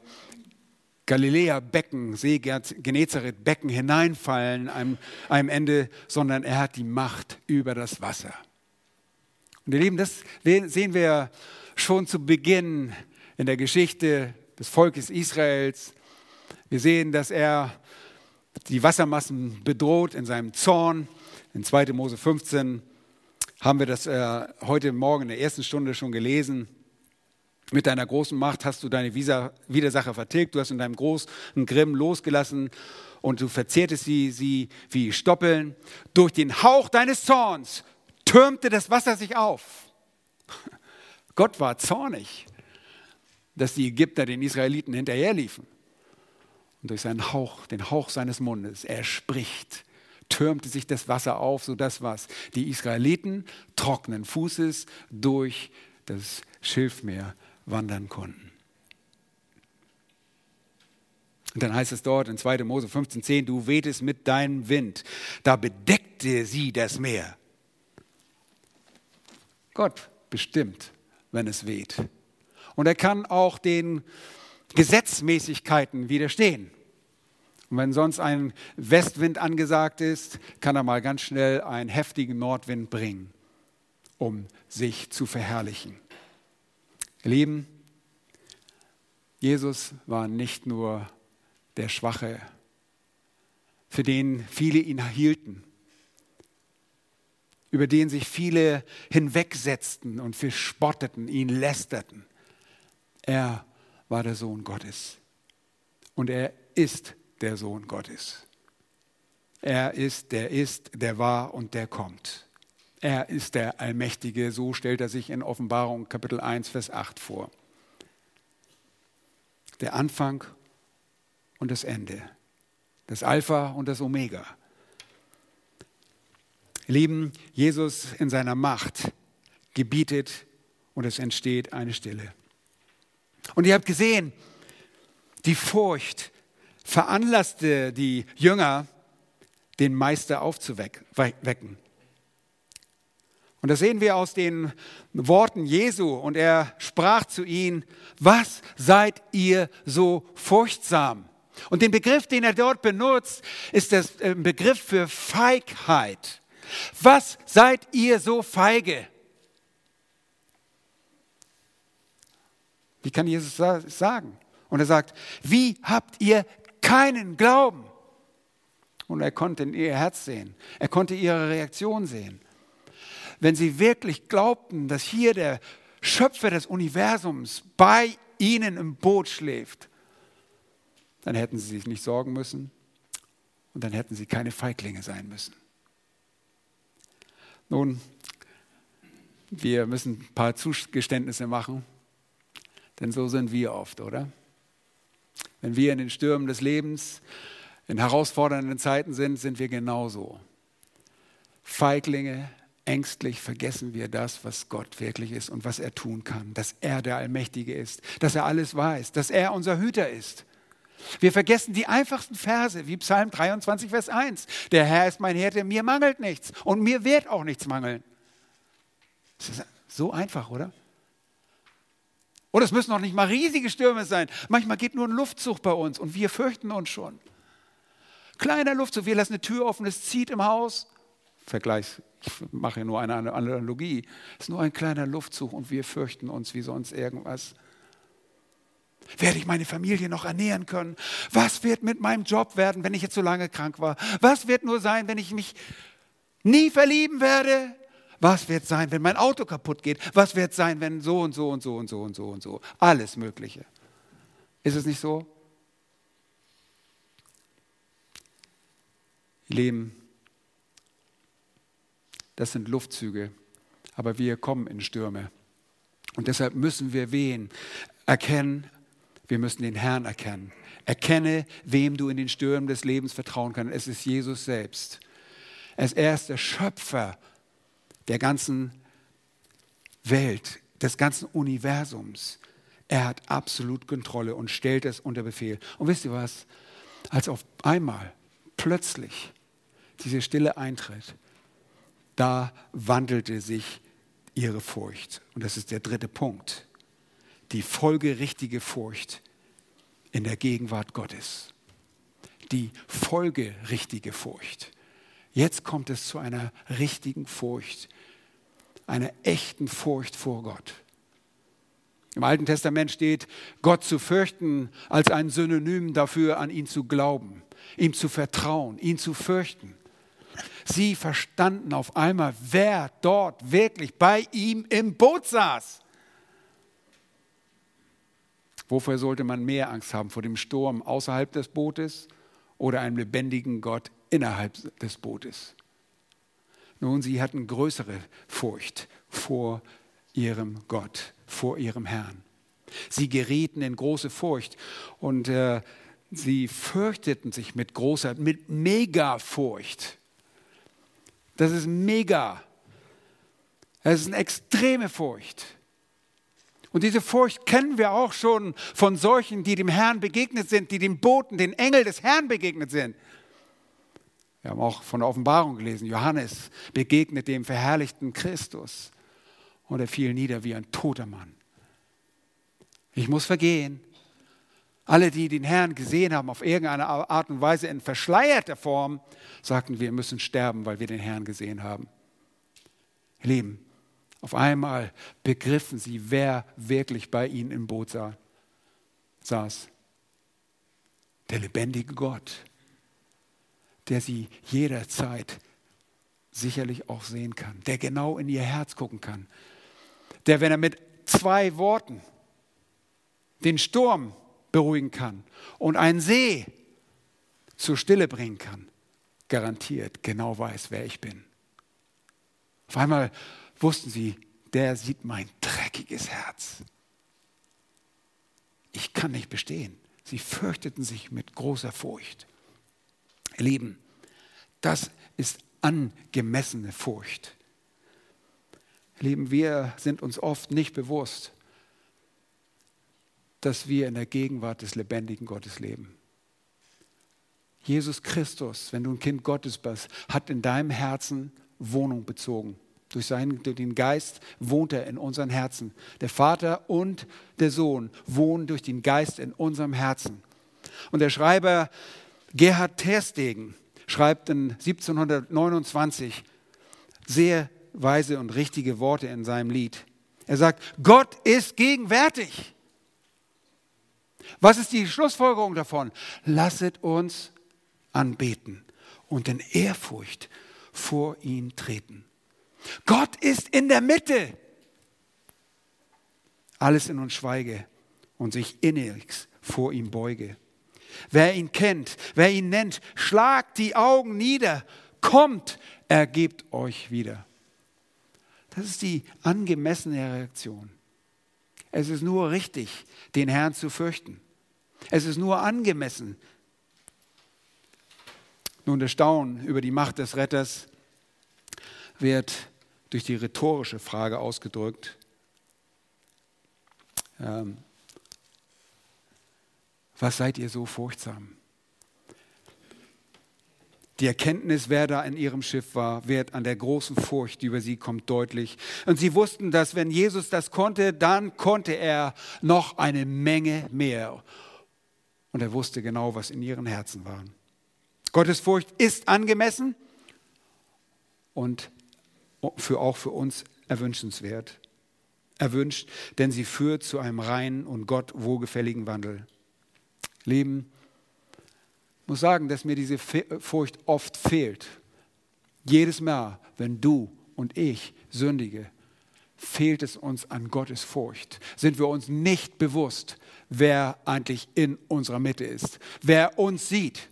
Galiläa-Becken, See Genezareth-Becken hineinfallen einem, einem Ende, sondern er hat die Macht über das Wasser. Und ihr Lieben, das sehen wir schon zu Beginn in der Geschichte des Volkes Israels. Wir sehen, dass er die Wassermassen bedroht in seinem Zorn. In 2. Mose 15 haben wir das äh, heute Morgen in der ersten Stunde schon gelesen. Mit deiner großen Macht hast du deine Widersacher vertilgt, du hast in deinem großen Grimm losgelassen und du verzehrtest sie, sie wie Stoppeln. Durch den Hauch deines Zorns türmte das Wasser sich auf. Gott war zornig, dass die Ägypter den Israeliten hinterherliefen. Und durch seinen Hauch, den Hauch seines Mundes, er spricht türmte sich das Wasser auf, sodass was die Israeliten trockenen Fußes durch das Schilfmeer wandern konnten. Und dann heißt es dort in 2. Mose 15,10, du wehtest mit deinem Wind, da bedeckte sie das Meer. Gott bestimmt, wenn es weht. Und er kann auch den Gesetzmäßigkeiten widerstehen. Und wenn sonst ein Westwind angesagt ist, kann er mal ganz schnell einen heftigen Nordwind bringen, um sich zu verherrlichen. Ihr Lieben, Jesus war nicht nur der Schwache, für den viele ihn hielten, über den sich viele hinwegsetzten und verspotteten, ihn lästerten. Er war der Sohn Gottes und er ist der Sohn Gottes. Er ist, der ist, der war und der kommt. Er ist der Allmächtige, so stellt er sich in Offenbarung Kapitel 1, Vers 8 vor. Der Anfang und das Ende, das Alpha und das Omega. Lieben, Jesus in seiner Macht gebietet und es entsteht eine Stille. Und ihr habt gesehen, die Furcht, veranlasste die Jünger, den Meister aufzuwecken. Und das sehen wir aus den Worten Jesu. Und er sprach zu ihnen, was seid ihr so furchtsam? Und den Begriff, den er dort benutzt, ist der äh, Begriff für Feigheit. Was seid ihr so feige? Wie kann Jesus sagen? Und er sagt, wie habt ihr keinen Glauben. Und er konnte in ihr Herz sehen. Er konnte ihre Reaktion sehen. Wenn sie wirklich glaubten, dass hier der Schöpfer des Universums bei ihnen im Boot schläft, dann hätten sie sich nicht sorgen müssen und dann hätten sie keine Feiglinge sein müssen. Nun, wir müssen ein paar Zugeständnisse machen, denn so sind wir oft, oder? Wenn wir in den Stürmen des Lebens, in herausfordernden Zeiten sind, sind wir genauso. Feiglinge, ängstlich vergessen wir das, was Gott wirklich ist und was er tun kann, dass er der Allmächtige ist, dass er alles weiß, dass er unser Hüter ist. Wir vergessen die einfachsten Verse, wie Psalm 23, Vers 1. Der Herr ist mein Hirte, mir mangelt nichts und mir wird auch nichts mangeln. Das ist so einfach, oder? Und es müssen noch nicht mal riesige Stürme sein. Manchmal geht nur ein Luftzug bei uns und wir fürchten uns schon. Kleiner Luftzug, wir lassen eine Tür offen, es zieht im Haus. Vergleich, ich mache nur eine Analogie. Es ist nur ein kleiner Luftzug und wir fürchten uns wie sonst irgendwas. Werde ich meine Familie noch ernähren können? Was wird mit meinem Job werden, wenn ich jetzt so lange krank war? Was wird nur sein, wenn ich mich nie verlieben werde? Was wird sein, wenn mein Auto kaputt geht? Was wird sein, wenn so und so und so und so und so und so? Alles Mögliche. Ist es nicht so? Leben, das sind Luftzüge, aber wir kommen in Stürme. Und deshalb müssen wir wen erkennen, wir müssen den Herrn erkennen. Erkenne, wem du in den Stürmen des Lebens vertrauen kannst. Es ist Jesus selbst. Er ist der Schöpfer der ganzen Welt, des ganzen Universums. Er hat absolut Kontrolle und stellt es unter Befehl. Und wisst ihr was? Als auf einmal plötzlich diese Stille eintritt, da wandelte sich ihre Furcht. Und das ist der dritte Punkt die folgerichtige Furcht in der Gegenwart Gottes. Die folgerichtige Furcht. Jetzt kommt es zu einer richtigen Furcht, einer echten Furcht vor Gott. Im Alten Testament steht, Gott zu fürchten als ein Synonym dafür, an ihn zu glauben, ihm zu vertrauen, ihn zu fürchten. Sie verstanden auf einmal, wer dort wirklich bei ihm im Boot saß. Wofür sollte man mehr Angst haben? Vor dem Sturm außerhalb des Bootes oder einem lebendigen Gott innerhalb des Bootes? Nun, sie hatten größere Furcht vor ihrem Gott, vor ihrem Herrn. Sie gerieten in große Furcht und äh, sie fürchteten sich mit großer, mit Mega-Furcht. Das ist mega. Das ist eine extreme Furcht. Und diese Furcht kennen wir auch schon von solchen, die dem Herrn begegnet sind, die dem Boten, den Engel des Herrn begegnet sind. Wir haben auch von der Offenbarung gelesen, Johannes begegnet dem verherrlichten Christus und er fiel nieder wie ein toter Mann. Ich muss vergehen. Alle, die den Herrn gesehen haben, auf irgendeine Art und Weise in verschleierter Form, sagten, wir müssen sterben, weil wir den Herrn gesehen haben. Lieben, auf einmal begriffen sie, wer wirklich bei ihnen im Boot saß. Der lebendige Gott, der sie jederzeit sicherlich auch sehen kann, der genau in ihr Herz gucken kann, der, wenn er mit zwei Worten den Sturm beruhigen kann und einen See zur Stille bringen kann, garantiert genau weiß, wer ich bin. Auf einmal wussten sie, der sieht mein dreckiges Herz. Ich kann nicht bestehen. Sie fürchteten sich mit großer Furcht. Ihr Lieben, das ist angemessene Furcht. Lieben, wir sind uns oft nicht bewusst, dass wir in der Gegenwart des lebendigen Gottes leben. Jesus Christus, wenn du ein Kind Gottes bist, hat in deinem Herzen Wohnung bezogen. Durch, seinen, durch den Geist wohnt er in unseren Herzen. Der Vater und der Sohn wohnen durch den Geist in unserem Herzen. Und der Schreiber Gerhard Terstegen schreibt in 1729 sehr weise und richtige Worte in seinem Lied. Er sagt, Gott ist gegenwärtig. Was ist die Schlussfolgerung davon? Lasset uns anbeten und in Ehrfurcht vor ihn treten. Gott ist in der Mitte. Alles in uns schweige und sich innerlich vor ihm beuge. Wer ihn kennt, wer ihn nennt, schlagt die Augen nieder, kommt, ergebt euch wieder. Das ist die angemessene Reaktion. Es ist nur richtig, den Herrn zu fürchten. Es ist nur angemessen. Nun, der Staunen über die Macht des Retters wird durch die rhetorische Frage ausgedrückt. Ähm, was seid ihr so furchtsam? Die Erkenntnis, wer da in ihrem Schiff war, wird an der großen Furcht, die über sie kommt, deutlich. Und sie wussten, dass wenn Jesus das konnte, dann konnte er noch eine Menge mehr. Und er wusste genau, was in ihren Herzen war. Gottes Furcht ist angemessen und für, auch für uns erwünschenswert. Erwünscht, denn sie führt zu einem reinen und Gott wohlgefälligen Wandel. Leben, muss sagen, dass mir diese Furcht oft fehlt. Jedes Mal, wenn du und ich sündige, fehlt es uns an Gottes Furcht. Sind wir uns nicht bewusst, wer eigentlich in unserer Mitte ist, wer uns sieht,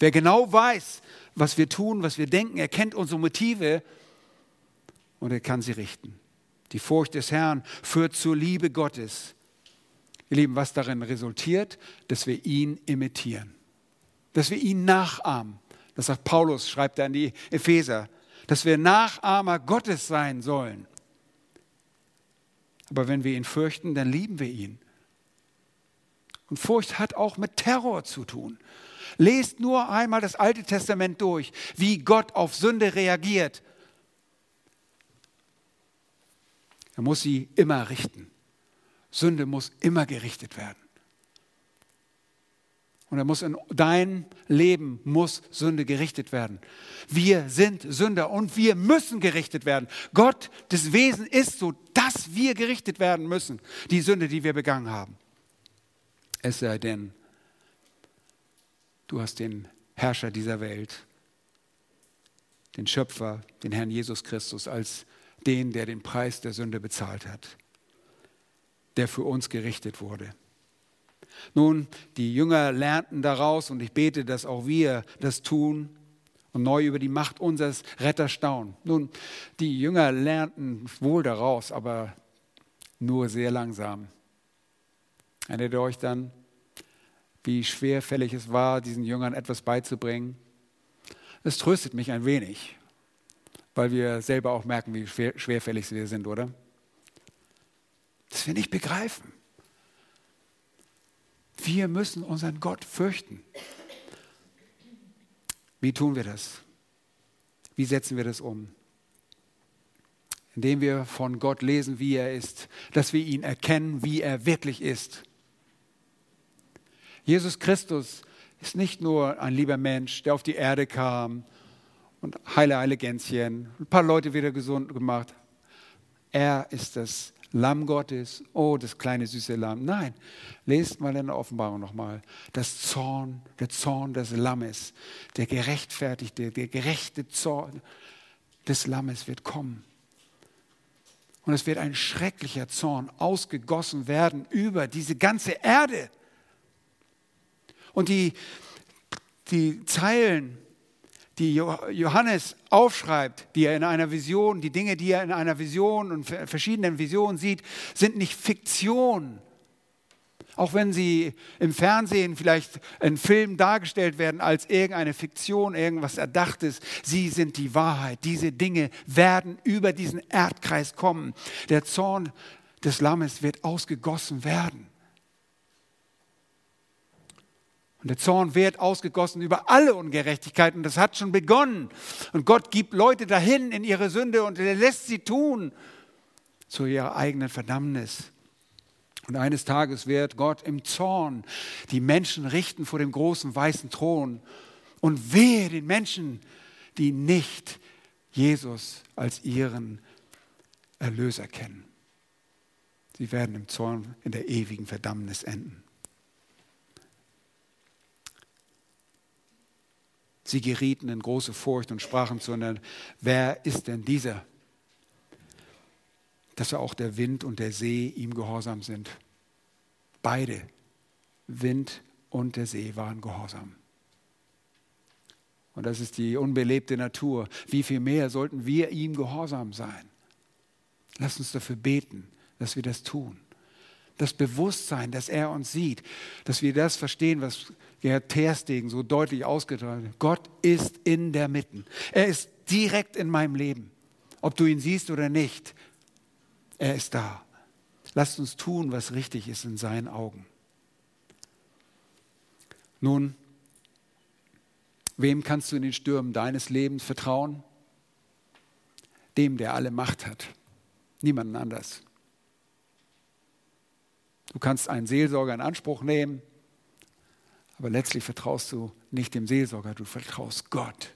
wer genau weiß, was wir tun, was wir denken, er kennt unsere Motive und er kann sie richten. Die Furcht des Herrn führt zur Liebe Gottes. Ihr Lieben, was darin resultiert, dass wir ihn imitieren, dass wir ihn nachahmen. Das sagt Paulus, schreibt er an die Epheser, dass wir Nachahmer Gottes sein sollen. Aber wenn wir ihn fürchten, dann lieben wir ihn. Und Furcht hat auch mit Terror zu tun. Lest nur einmal das Alte Testament durch, wie Gott auf Sünde reagiert. Er muss sie immer richten. Sünde muss immer gerichtet werden. Und er muss in dein Leben muss Sünde gerichtet werden. Wir sind Sünder und wir müssen gerichtet werden. Gott, das Wesen ist so, dass wir gerichtet werden müssen. Die Sünde, die wir begangen haben. Es sei denn, du hast den Herrscher dieser Welt, den Schöpfer, den Herrn Jesus Christus, als den, der den Preis der Sünde bezahlt hat der für uns gerichtet wurde. Nun, die Jünger lernten daraus und ich bete, dass auch wir das tun und neu über die Macht unseres Retters staunen. Nun, die Jünger lernten wohl daraus, aber nur sehr langsam. Erinnert ihr euch dann, wie schwerfällig es war, diesen Jüngern etwas beizubringen? Es tröstet mich ein wenig, weil wir selber auch merken, wie schwer, schwerfällig wir sind, oder? Dass wir nicht begreifen. Wir müssen unseren Gott fürchten. Wie tun wir das? Wie setzen wir das um? Indem wir von Gott lesen, wie er ist, dass wir ihn erkennen, wie er wirklich ist. Jesus Christus ist nicht nur ein lieber Mensch, der auf die Erde kam und heile, heile Gänschen, ein paar Leute wieder gesund gemacht. Er ist das Lamm Gottes, oh, das kleine süße Lamm. Nein, lest mal in der Offenbarung nochmal. Das Zorn, der Zorn des Lammes, der gerechtfertigte, der gerechte Zorn des Lammes wird kommen. Und es wird ein schrecklicher Zorn ausgegossen werden über diese ganze Erde. Und die, die Zeilen die Johannes aufschreibt, die er in einer Vision, die Dinge, die er in einer Vision und verschiedenen Visionen sieht, sind nicht Fiktion. Auch wenn sie im Fernsehen vielleicht in Filmen dargestellt werden als irgendeine Fiktion, irgendwas Erdachtes, sie sind die Wahrheit. Diese Dinge werden über diesen Erdkreis kommen. Der Zorn des Lammes wird ausgegossen werden. Und der Zorn wird ausgegossen über alle Ungerechtigkeiten. Das hat schon begonnen. Und Gott gibt Leute dahin in ihre Sünde und er lässt sie tun zu ihrer eigenen Verdammnis. Und eines Tages wird Gott im Zorn die Menschen richten vor dem großen weißen Thron. Und wehe den Menschen, die nicht Jesus als ihren Erlöser kennen. Sie werden im Zorn in der ewigen Verdammnis enden. Sie gerieten in große Furcht und sprachen zueinander, wer ist denn dieser? Dass auch der Wind und der See ihm gehorsam sind. Beide, Wind und der See, waren gehorsam. Und das ist die unbelebte Natur. Wie viel mehr sollten wir ihm gehorsam sein? Lass uns dafür beten, dass wir das tun das Bewusstsein, dass er uns sieht, dass wir das verstehen, was Gerhard Terstegen so deutlich hat. Gott ist in der Mitte. Er ist direkt in meinem Leben. ob du ihn siehst oder nicht. Er ist da. Lasst uns tun, was richtig ist in seinen Augen. Nun, wem kannst du in den Stürmen deines Lebens vertrauen? Dem, der alle Macht hat. Niemanden anders. Du kannst einen Seelsorger in Anspruch nehmen, aber letztlich vertraust du nicht dem Seelsorger, du vertraust Gott.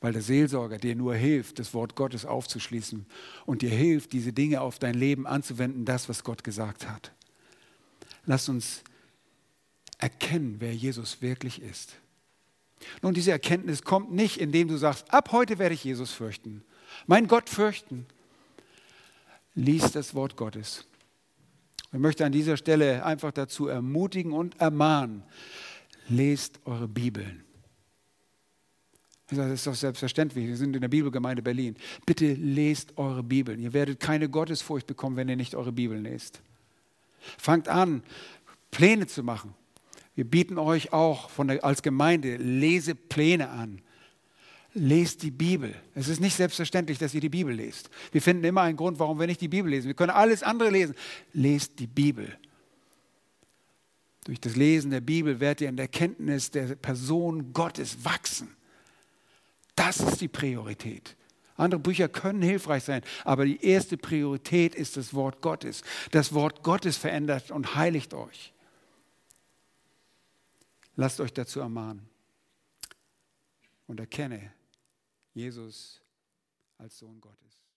Weil der Seelsorger dir nur hilft, das Wort Gottes aufzuschließen und dir hilft, diese Dinge auf dein Leben anzuwenden, das, was Gott gesagt hat. Lass uns erkennen, wer Jesus wirklich ist. Nun, diese Erkenntnis kommt nicht, indem du sagst, ab heute werde ich Jesus fürchten, mein Gott fürchten. Lies das Wort Gottes. Ich möchte an dieser Stelle einfach dazu ermutigen und ermahnen, lest eure Bibeln. Das ist doch selbstverständlich. Wir sind in der Bibelgemeinde Berlin. Bitte lest eure Bibeln. Ihr werdet keine Gottesfurcht bekommen, wenn ihr nicht eure Bibeln lest. Fangt an, Pläne zu machen. Wir bieten euch auch der, als Gemeinde Lesepläne an. Lest die Bibel. Es ist nicht selbstverständlich, dass ihr die Bibel lest. Wir finden immer einen Grund, warum wir nicht die Bibel lesen. Wir können alles andere lesen. Lest die Bibel. Durch das Lesen der Bibel werdet ihr in der Kenntnis der Person Gottes wachsen. Das ist die Priorität. Andere Bücher können hilfreich sein, aber die erste Priorität ist das Wort Gottes. Das Wort Gottes verändert und heiligt euch. Lasst euch dazu ermahnen und erkenne Jesus als Sohn Gottes.